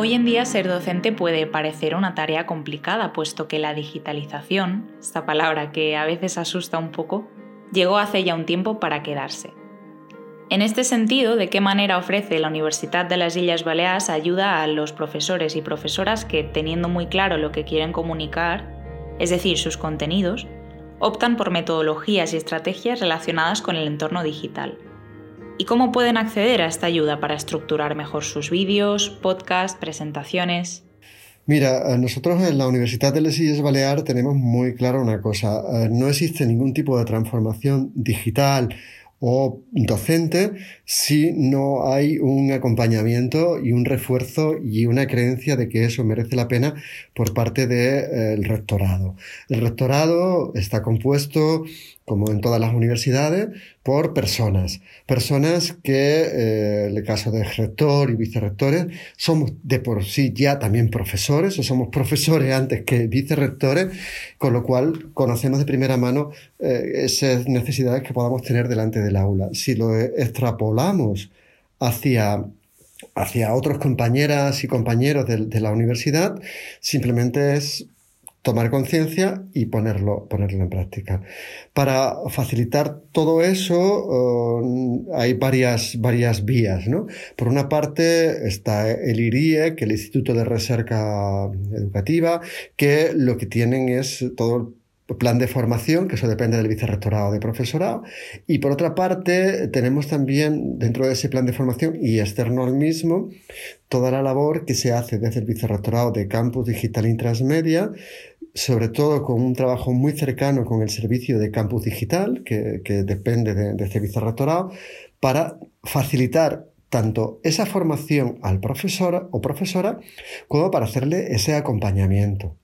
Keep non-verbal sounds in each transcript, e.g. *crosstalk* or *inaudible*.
Hoy en día ser docente puede parecer una tarea complicada, puesto que la digitalización, esta palabra que a veces asusta un poco, llegó hace ya un tiempo para quedarse. En este sentido, ¿de qué manera ofrece la Universidad de las Islas Baleares ayuda a los profesores y profesoras que, teniendo muy claro lo que quieren comunicar, es decir, sus contenidos, optan por metodologías y estrategias relacionadas con el entorno digital? Y cómo pueden acceder a esta ayuda para estructurar mejor sus vídeos, podcasts, presentaciones. Mira, eh, nosotros en la Universidad de las Islas Baleares tenemos muy claro una cosa, eh, no existe ningún tipo de transformación digital o docente si no hay un acompañamiento y un refuerzo y una creencia de que eso merece la pena por parte del rectorado. El rectorado está compuesto como en todas las universidades, por personas. Personas que, eh, en el caso de rector y vicerrectores, somos de por sí ya también profesores, o somos profesores antes que vicerrectores, con lo cual conocemos de primera mano eh, esas necesidades que podamos tener delante del aula. Si lo extrapolamos hacia hacia otros compañeras y compañeros de la universidad, simplemente es tomar conciencia y ponerlo, ponerlo en práctica. Para facilitar todo eso eh, hay varias, varias vías. ¿no? Por una parte está el IRIE, que el Instituto de Recerca Educativa, que lo que tienen es todo el plan de formación, que eso depende del vicerrectorado de profesorado. Y por otra parte, tenemos también dentro de ese plan de formación y externo al mismo, toda la labor que se hace desde el vicerrectorado de Campus Digital y Transmedia, sobre todo con un trabajo muy cercano con el servicio de Campus Digital, que, depende de, de este vicerrectorado, para facilitar tanto esa formación al profesor o profesora como para hacerle ese acompañamiento.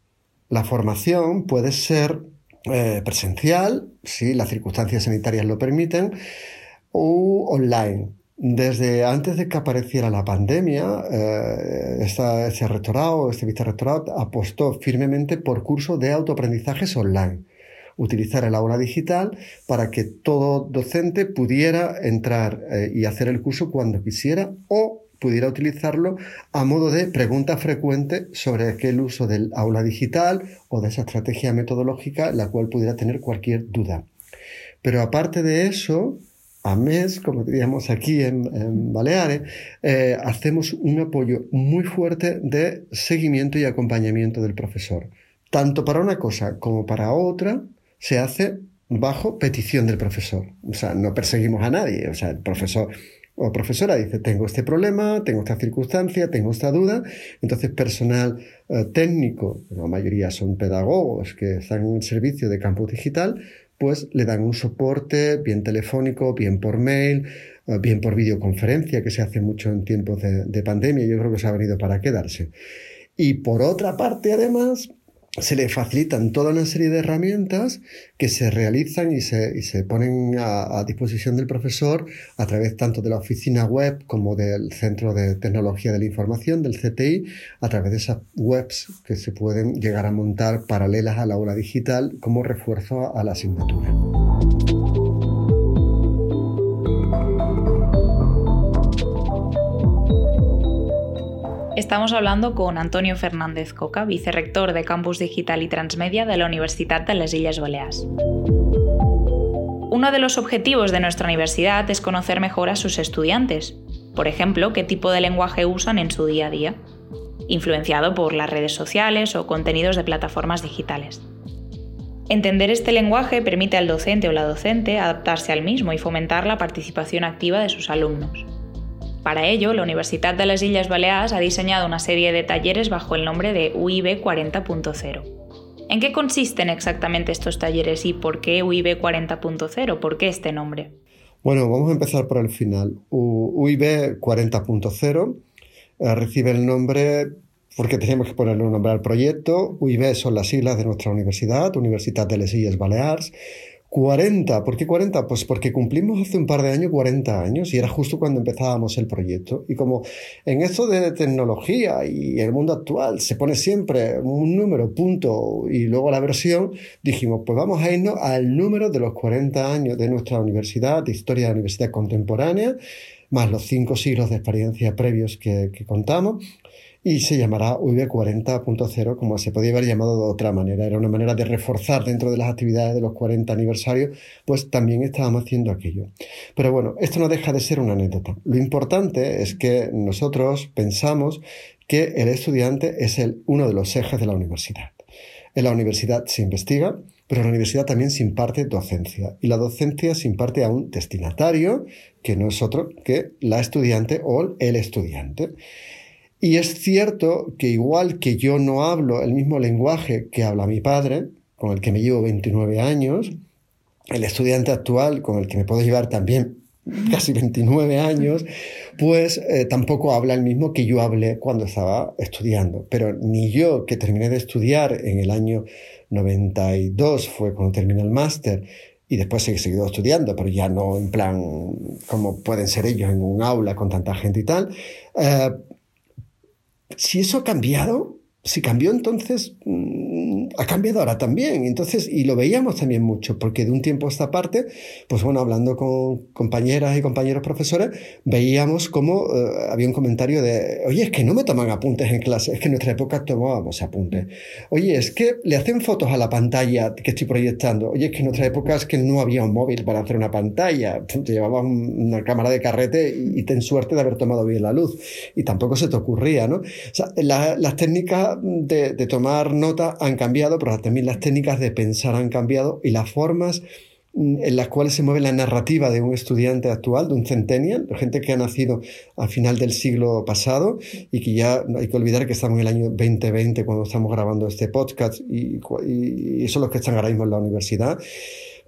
La formación puede ser eh, presencial, si las circunstancias sanitarias lo permiten, o online. Desde antes de que apareciera la pandemia, eh, este rectorado, este vicerrectorado apostó firmemente por cursos de autoaprendizajes online. Utilizar el aula digital para que todo docente pudiera entrar eh, y hacer el curso cuando quisiera o pudiera utilizarlo a modo de pregunta frecuente sobre aquel uso del aula digital o de esa estrategia metodológica la cual pudiera tener cualquier duda. Pero aparte de eso, a mes, como diríamos aquí en, Baleares, eh, hacemos un apoyo muy fuerte de seguimiento y acompañamiento del profesor. Tanto para una cosa como para otra se hace bajo petición del profesor. O sea, no perseguimos a nadie. O sea, el profesor o profesora dice, tengo este problema, tengo esta circunstancia, tengo esta duda. Entonces, personal eh, técnico, la mayoría son pedagogos que están en el servicio de campus digital, pues le dan un soporte bien telefónico, bien por mail, eh, bien por videoconferencia, que se hace mucho en tiempos de, de pandemia. Yo creo que se ha venido para quedarse. Y por otra parte, además, se le facilitan toda una serie de herramientas que se realizan y se, se ponen a, a, disposición del profesor a través tanto de la oficina web como del Centro de Tecnología de la Información, del CTI, a través de esas webs que se pueden llegar a montar paralelas a la aula digital como refuerzo a la asignatura. Estamos hablando con Antonio Fernández Coca, vicerrector de Campus Digital y Transmedia de la Universidad de las Islas Baleares. Uno de los objetivos de nuestra universidad es conocer mejor a sus estudiantes, por ejemplo, qué tipo de lenguaje usan en su día a día, influenciado por las redes sociales o contenidos de plataformas digitales. Entender este lenguaje permite al docente o la docente adaptarse al mismo y fomentar la participación activa de sus alumnos. Para ello, la Universidad de las Islas Baleares ha diseñado una serie de talleres bajo el nombre de UIB 40.0. ¿En qué consisten exactamente estos talleres y por qué UIB 40.0? ¿Por qué este nombre? Bueno, vamos a empezar por el final. UIB 40.0 eh, recibe el nombre porque teníamos que ponerle un nombre al proyecto. UIB son las siglas de nuestra universidad, Universidad de las Islas Baleares. 40, ¿por qué 40? Pues porque cumplimos hace un par de años 40 años y era justo cuando empezábamos el proyecto. Y como en esto de tecnología y el mundo actual se pone siempre un número, punto y luego la versión, dijimos, pues vamos a irnos al número de los 40 años de nuestra universidad, de historia de la universidad contemporánea, más los cinco siglos de experiencia previos que, que contamos, y se llamará UIB 40.0 como se podía haber llamado de otra manera. Era una manera de reforzar dentro de las actividades de los 40 aniversarios, pues también estábamos haciendo aquello. Pero bueno, esto no deja de ser una anécdota. Lo importante es que nosotros pensamos que el estudiante es el, uno de los ejes de la universidad. En la universidad se investiga, pero en la universidad también se imparte docencia. Y la docencia se imparte a un destinatario, que no es otro que la estudiante o el estudiante. Y es cierto que igual que yo no hablo el mismo lenguaje que habla mi padre, con el que me llevo 29 años, el estudiante actual con el que me puedo llevar también *laughs* casi 29 años, pues eh, tampoco habla el mismo que yo hablé cuando estaba estudiando. Pero ni yo, que terminé de estudiar en el año 92, fue cuando terminé el máster, y después he seguido estudiando, pero ya no en plan como pueden ser ellos en un aula con tanta gente y tal, eh, si eso ha cambiado, si cambió entonces, mm, ha cambiado ahora también. Entonces, y lo veíamos también mucho, porque de un tiempo a esta parte, pues bueno, hablando con compañeras y compañeros profesores, veíamos como eh, había un comentario de, oye, es que no me toman apuntes en clase, es que en nuestra época tomábamos apuntes. Oye, es que le hacen fotos a la pantalla que estoy proyectando. Oye, es que en nuestra época es que no había un móvil para hacer una pantalla. Te llevabas una cámara de carrete y, ten suerte de haber tomado bien la luz. Y tampoco se te ocurría, ¿no? O sea, las técnicas de, tomar nota han cambiado, pero también las técnicas de pensar han cambiado y las formas mm, en las cuales se mueve la narrativa de un estudiante actual, de un centennial, de gente que ha nacido al final del siglo pasado y que ya hay que olvidar que estamos en el año 2020 cuando estamos grabando este podcast y, y, son los que están ahora mismo en la universidad,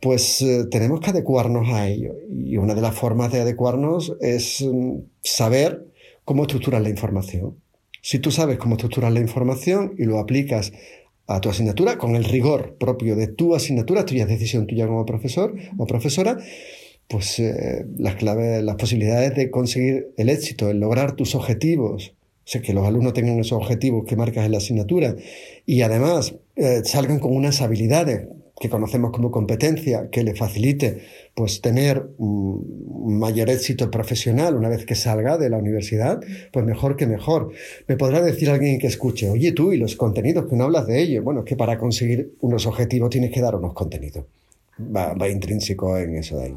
pues eh, tenemos que adecuarnos a ello. Y una de las formas de adecuarnos es mm, saber cómo estructurar la información. Si tú sabes cómo estructurar la información y lo aplicas a tu asignatura con el rigor propio de tu asignatura, tuya es decisión tuya como profesor o profesora, pues eh, las claves, las posibilidades de conseguir el éxito, el lograr tus objetivos, o sea, que los alumnos tengan esos objetivos que marcas en la asignatura y además eh, salgan con unas habilidades que conocemos como competencia, que le facilite pues tener un mayor éxito profesional una vez que salga de la universidad, pues mejor que mejor. Me podrá decir alguien que escuche, oye tú, y los contenidos que no hablas de ellos, bueno, es que para conseguir unos objetivos tienes que dar unos contenidos. Va, va intrínseco en eso de ahí.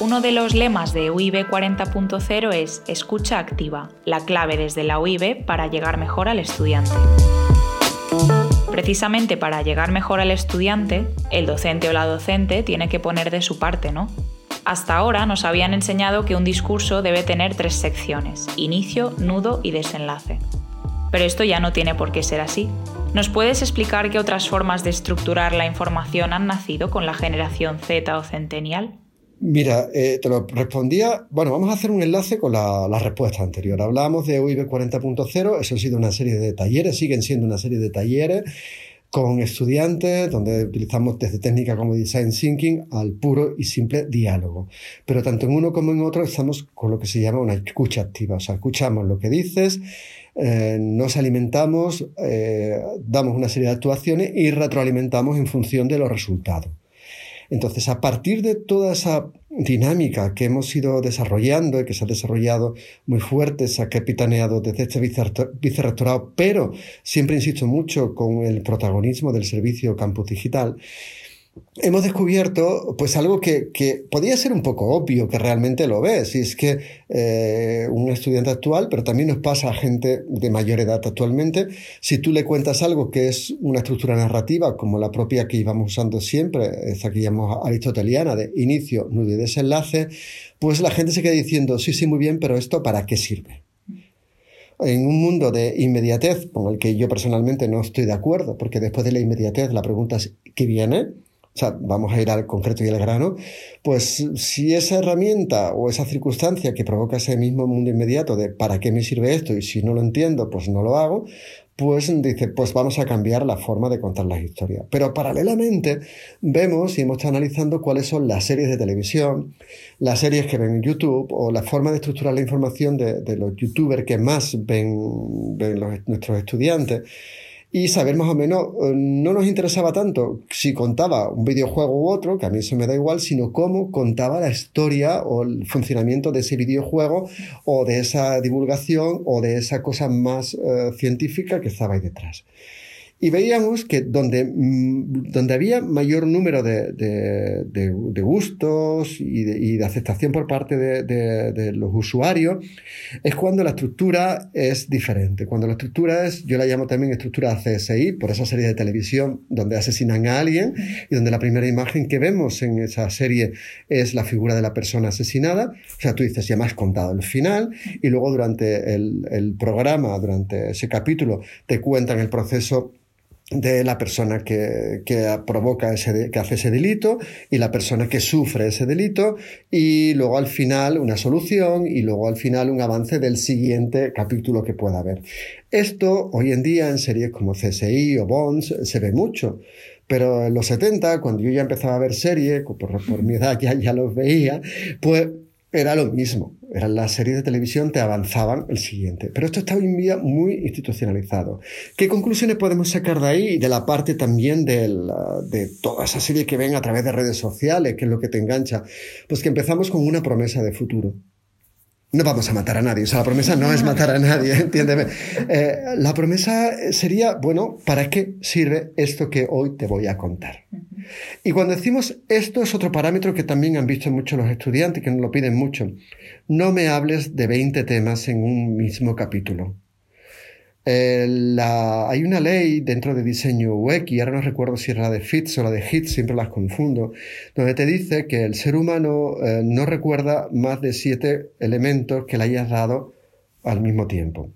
Uno de los lemas de UIB 40.0 es Escucha activa, la clave desde la UIB para llegar mejor al estudiante. Precisamente para llegar mejor al estudiante, el docente o la docente tiene que poner de su parte, ¿no? Hasta ahora nos habían enseñado que un discurso debe tener tres secciones, inicio, nudo y desenlace. Pero esto ya no tiene por qué ser así. ¿Nos puedes explicar qué otras formas de estructurar la información han nacido con la generación Z o Centennial? Mira, eh, te lo respondía. Bueno, vamos a hacer un enlace con la, respuesta anterior. Hablábamos de UIB 40.0, eso ha sido una serie de talleres, siguen siendo una serie de talleres con estudiantes, donde utilizamos desde técnicas como design thinking al puro y simple diálogo. Pero tanto en uno como en otro estamos con lo que se llama una escucha activa. O sea, escuchamos lo que dices, eh, nos alimentamos, eh, damos una serie de actuaciones y retroalimentamos en función de los resultados. Entonces, a partir de toda esa dinámica que hemos ido desarrollando y que se ha desarrollado muy fuerte, se ha capitaneado desde este vicerrectorado, pero siempre insisto mucho con el protagonismo del servicio Campus Digital, hemos descubierto pues algo que, que, podía ser un poco obvio, que realmente lo ves, y es que eh, un estudiante actual, pero también nos pasa a gente de mayor edad actualmente, si tú le cuentas algo que es una estructura narrativa, como la propia que íbamos usando siempre, esta que llamamos aristoteliana, de inicio, nudo y desenlace, pues la gente se queda diciendo, sí, sí, muy bien, pero esto para qué sirve en un mundo de inmediatez, con el que yo personalmente no estoy de acuerdo, porque después de la inmediatez la pregunta es, ¿qué viene? O sea, vamos a ir al concreto y al grano, pues si esa herramienta o esa circunstancia que provoca ese mismo mundo inmediato de ¿para qué me sirve esto? y si no lo entiendo, pues no lo hago, pues dice, pues vamos a cambiar la forma de contar las historias. Pero paralelamente vemos y hemos estado analizando cuáles son las series de televisión, las series que ven en YouTube o la forma de estructurar la información de, los youtubers que más ven, nuestros estudiantes y saber más o menos, eh, no nos interesaba tanto si contaba un videojuego u otro, que a mí eso me da igual, sino cómo contaba la historia o el funcionamiento de ese videojuego o de esa divulgación o de esa cosa más eh, científica que estaba ahí detrás. Y veíamos que donde, mm, donde había mayor número de, de, gustos y, y de, aceptación por parte de, los usuarios es cuando la estructura es diferente. Cuando la estructura es, yo la llamo también estructura CSI, por esa serie de televisión donde asesinan a alguien y donde la primera imagen que vemos en esa serie es la figura de la persona asesinada. O sea, tú dices, ya me has contado el final y luego durante el, el programa, durante ese capítulo, te cuentan el proceso de la persona que, provoca ese, que hace ese delito y la persona que sufre ese delito y luego al final una solución y luego al final un avance del siguiente capítulo que pueda haber. Esto hoy en día en series como CSI o Bonds se ve mucho. Pero en los 70, cuando yo ya empezaba a ver series, por, por mi edad ya, ya los veía, pues era lo mismo. Eran las series de televisión, te avanzaban el siguiente. Pero esto está hoy en día muy institucionalizado. ¿Qué conclusiones podemos sacar de ahí de la parte también de toda esa serie que ven a través de redes sociales, que es lo que te engancha? Pues que empezamos con una promesa de futuro no vamos a matar a nadie. O sea, la promesa no es matar a nadie, *laughs* entiéndeme. Eh, la promesa sería, bueno, ¿para qué sirve esto que hoy te voy a contar? Y cuando decimos esto es otro parámetro que también han visto muchos los estudiantes, que nos lo piden mucho. No me hables de 20 temas en un mismo capítulo. Eh, hay una ley dentro de diseño UX, y ahora no recuerdo si era la de FITS o la de HITS, siempre las confundo, donde te dice que el ser humano eh, no recuerda más de siete elementos que le hayas dado al mismo tiempo.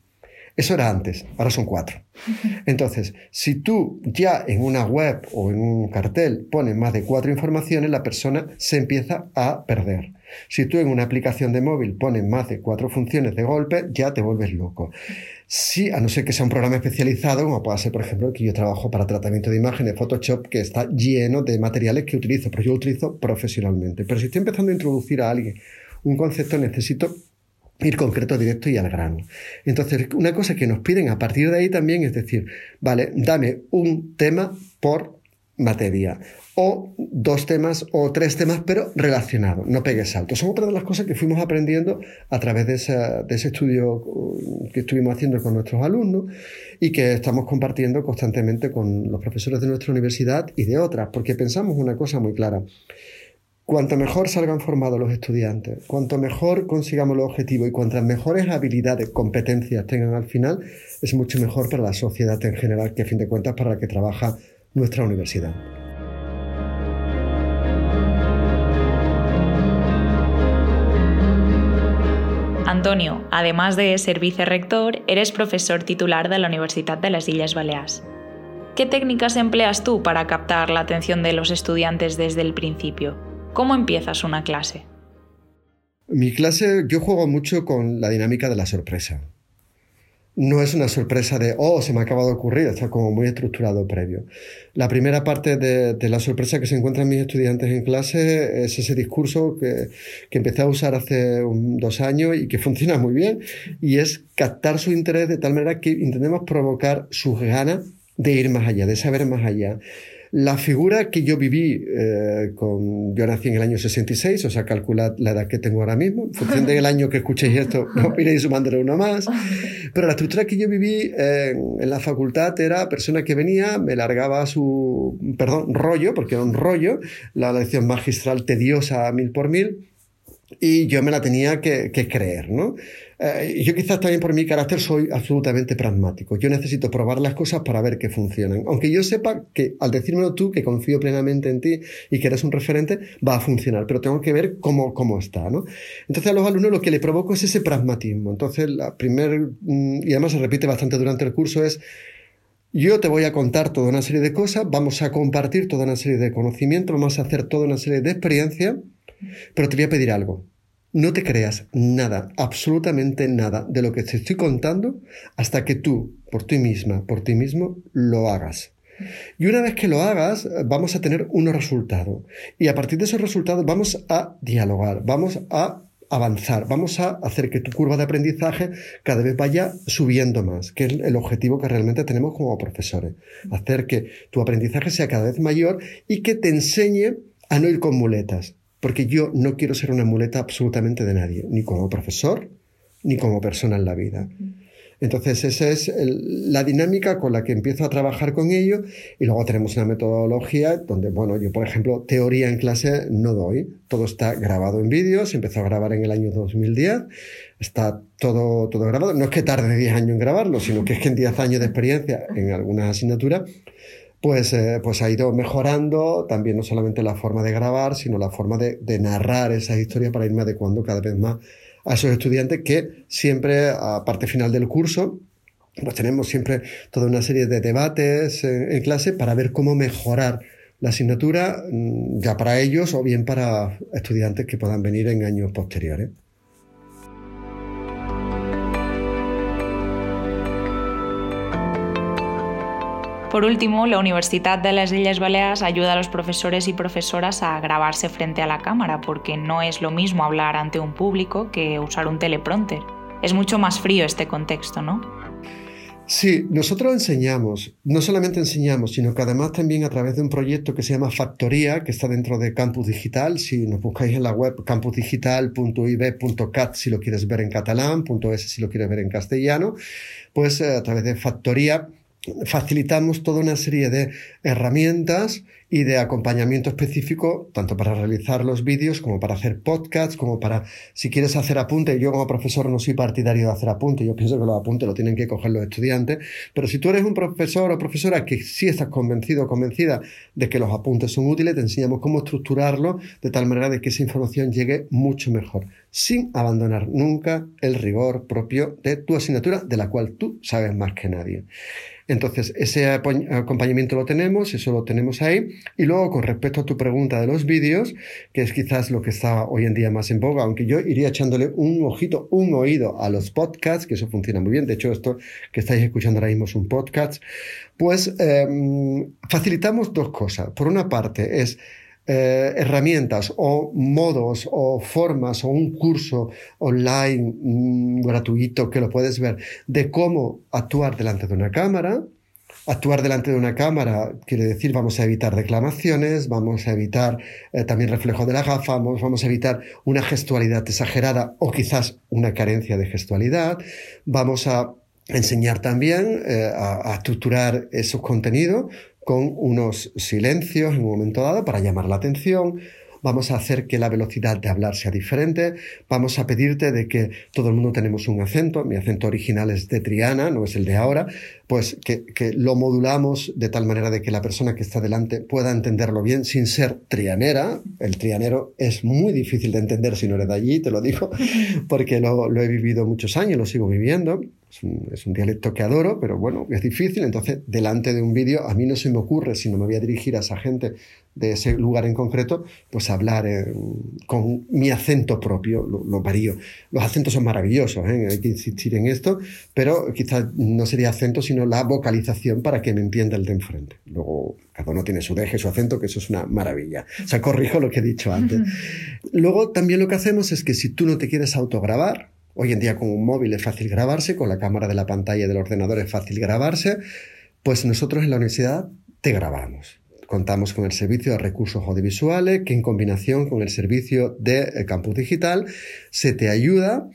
Eso era antes, ahora son cuatro. *laughs* Entonces, si tú ya en una web o en un cartel pones más de cuatro informaciones, la persona se empieza a perder. Si tú en una aplicación de móvil pones más de cuatro funciones de golpe, ya te vuelves loco. Sí, a no ser que sea un programa especializado, como pueda ser, por ejemplo, que yo trabajo para tratamiento de imágenes, Photoshop, que está lleno de materiales que utilizo, pero yo lo utilizo profesionalmente. Pero si estoy empezando a introducir a alguien un concepto, necesito ir concreto, directo y al grano. Entonces, una cosa que nos piden a partir de ahí también es decir, vale, dame un tema por materia o dos temas o tres temas, pero relacionados, no pegues saltos. Son otra de las cosas que fuimos aprendiendo a través de, de, ese estudio uh, que estuvimos haciendo con nuestros alumnos y que estamos compartiendo constantemente con los profesores de nuestra universidad y de otras, porque pensamos una cosa muy clara. Cuanto mejor salgan formados los estudiantes, cuanto mejor consigamos los objetivos y cuantas mejores habilidades, competencias tengan al final, es mucho mejor para la sociedad en general, que a fin de cuentas para la que trabaja nuestra universidad. Antonio, además de ser vicerrector, eres profesor titular de la Universidad de las Islas Baleares. ¿Qué técnicas empleas tú para captar la atención de los estudiantes desde el principio? ¿Cómo empiezas una clase? Mi clase, yo juego mucho con la dinámica de la sorpresa no es una sorpresa de, oh, se me acaba de ocurrir, está como muy estructurado previo. La primera parte de, la sorpresa que se encuentran mis estudiantes en clase es ese discurso que, que empecé a usar hace dos años y que funciona muy bien, y es captar su interés de tal manera que intentemos provocar sus ganas de ir más allá, de saber más allá. La figura que yo viví eh, con. Yo nací en el año 66, o sea, calculad la edad que tengo ahora mismo. En función *laughs* del año que escuchéis esto, no iréis sumándole una más. Pero la estructura que yo viví en la facultad era persona que venía, me largaba su. Perdón, rollo, porque era un rollo, la lección magistral tediosa mil por mil y yo me la tenía que, que creer, ¿no? Eh, yo quizás también por mi carácter soy absolutamente pragmático. Yo necesito probar las cosas para ver que funcionan. Aunque yo sepa que al decírmelo tú, que confío plenamente en ti y que eres un referente, va a funcionar, pero tengo que ver cómo, cómo está, ¿no? Entonces a los alumnos lo que le provoco es ese pragmatismo. Entonces la primer, mm, y además se repite bastante durante el curso, es Yo te voy a contar toda una serie de cosas, vamos a compartir toda una serie de conocimientos, vamos a hacer toda una serie de experiencias, pero te voy a pedir algo. No te creas nada, absolutamente nada de lo que te estoy contando hasta que tú, por ti misma, por ti mismo, lo hagas. Y una vez que lo hagas, vamos a tener unos resultados. Y a partir de esos resultados vamos a dialogar, vamos a avanzar, vamos a hacer que tu curva de aprendizaje cada vez vaya subiendo más, que es el objetivo que realmente tenemos como profesores. Hacer que tu aprendizaje sea cada vez mayor y que te enseñe a no ir con muletas. Porque yo no quiero ser una muleta absolutamente de nadie, ni como profesor, ni como persona en la vida. Entonces, esa es la dinámica con la que empiezo a trabajar con ello. Y luego tenemos una metodología donde, bueno, yo, por ejemplo, teoría en clase no doy. Todo está grabado en vídeo. Se empezó a grabar en el año 2010. Está todo, todo grabado. No es que tarde 10 años en grabarlo, sino que es que en 10 años de experiencia en alguna asignatura pues, eh, pues ha ido mejorando también no solamente la forma de grabar, sino la forma de, narrar esa historia para irme adecuando cada vez más a esos estudiantes que siempre a parte final del curso pues tenemos siempre toda una serie de debates en, clase para ver cómo mejorar la asignatura mm, ya para ellos o bien para estudiantes que puedan venir en años posteriores. Por último, la Universidad de las Islas Baleares ayuda a los profesores y profesoras a grabarse frente a la cámara, porque no es lo mismo hablar ante un público que usar un teleprompter. Es mucho más frío este contexto, ¿no? Sí, nosotros enseñamos, no solamente enseñamos, sino que además también a través de un proyecto que se llama Factoría, que está dentro de Campus Digital, si nos buscáis en la web campusdigital.ib.cat si lo quieres ver en catalán, .es si lo quieres ver en castellano, pues eh, a través de Factoría facilitamos toda una serie de herramientas y de acompañamiento específico, tanto para realizar los vídeos como para hacer podcasts, como para, si quieres hacer apunte, yo como profesor no soy partidario de hacer apunte, yo pienso que los apuntes lo tienen que coger los estudiantes, pero si tú eres un profesor o profesora que sí estás convencido o convencida de que los apuntes son útiles, te enseñamos cómo estructurarlo de tal manera de que esa información llegue mucho mejor, sin abandonar nunca el rigor propio de tu asignatura, de la cual tú sabes más que nadie. Entonces, ese acompañamiento lo tenemos, eso lo tenemos ahí. Y luego, con respecto a tu pregunta de los vídeos, que es quizás lo que está hoy en día más en boga, aunque yo iría echándole un ojito, un oído a los podcasts, que eso funciona muy bien. De hecho, esto que estáis escuchando ahora mismo es un podcast. Pues em, facilitamos dos cosas. Por una parte, es eh, herramientas o modos o formas o un curso online mm, gratuito que lo puedes ver de cómo actuar delante de una cámara. Actuar delante de una cámara quiere decir vamos a evitar declamaciones, vamos a evitar eh, también reflejo de la gafa, vamos, a evitar una gestualidad exagerada o quizás una carencia de gestualidad, vamos a enseñar también eh, a, estructurar esos contenidos con unos silencios en un momento dado para llamar la atención, vamos a hacer que la velocidad de hablar sea diferente, vamos a pedirte de que todo el mundo tenemos un acento, mi acento original es de Triana, no es el de ahora, pues que, que, lo modulamos de tal manera de que la persona que está delante pueda entenderlo bien sin ser trianera. El trianero es muy difícil de entender si no eres de allí, te lo digo, *laughs* porque lo, lo he vivido muchos años, lo sigo viviendo. Es un, es un, dialecto que adoro, pero bueno, es difícil. Entonces, delante de un vídeo, a mí no se me ocurre, si no me voy a dirigir a esa gente de ese lugar en concreto, pues hablar eh, con mi acento propio, lo, lo, varío. Los acentos son maravillosos, ¿eh? hay que insistir en esto, pero quizás no sería acento, sino la vocalización para que me entienda el de enfrente. Luego, cada uno tiene su deje, su acento, que eso es una maravilla. O sea, corrijo lo que he dicho antes. Luego, también lo que hacemos es que si tú no te quieres autograbar, hoy en día con un móvil es fácil grabarse, con la cámara de la pantalla del ordenador es fácil grabarse, pues nosotros en la universidad te grabamos. Contamos con el servicio de recursos audiovisuales que en combinación con el servicio de eh, campus digital se te ayuda,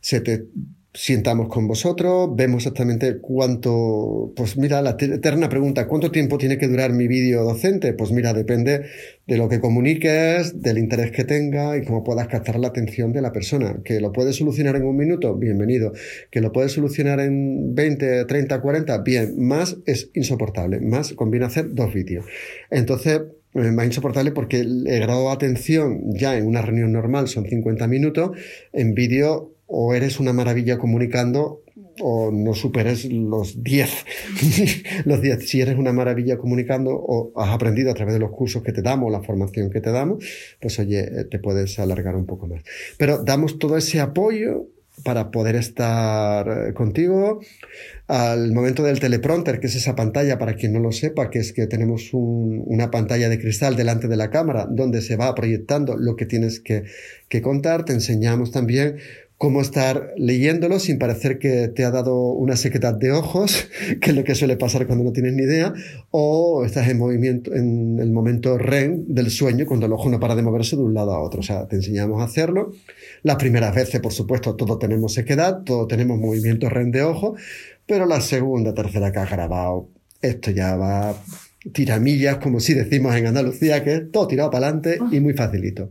se te sientamos con vosotros, vemos exactamente cuánto, pues mira, la eterna pregunta, ¿cuánto tiempo tiene que durar mi vídeo docente? Pues mira, depende de lo que comuniques, del interés que tenga y cómo puedas captar la atención de la persona. Que lo puedes solucionar en un minuto, bienvenido. Que lo puedes solucionar en 20, 30, 40, bien. Más es insoportable, más conviene hacer dos vídeos. Entonces, eh, más insoportable porque el grado de atención ya en una reunión normal son 50 minutos, en vídeo o eres una maravilla comunicando o no superes los 10. *laughs* los 10. Si eres una maravilla comunicando o has aprendido a través de los cursos que te damos, la formación que te damos, pues oye, eh, te puedes alargar un poco más. Pero damos todo ese apoyo para poder estar eh, contigo. Al momento del teleprompter, que es esa pantalla, para quien no lo sepa, que es que tenemos una pantalla de cristal delante de la cámara donde se va proyectando lo que tienes que, que contar, te enseñamos también cómo estar leyéndolo sin parecer que te ha dado una sequedad de ojos, *laughs* que es lo que suele pasar cuando no tienes ni idea, o estás en movimiento, en el momento REM del sueño, cuando el ojo no para de moverse de un lado a otro. O sea, te enseñamos a hacerlo. Las primeras veces, por supuesto, todos tenemos sequedad, todos tenemos movimiento REM de ojo, pero la segunda, tercera que has grabado, esto ya va tiramillas, como si decimos en Andalucía, que es todo tirado para adelante y muy facilito.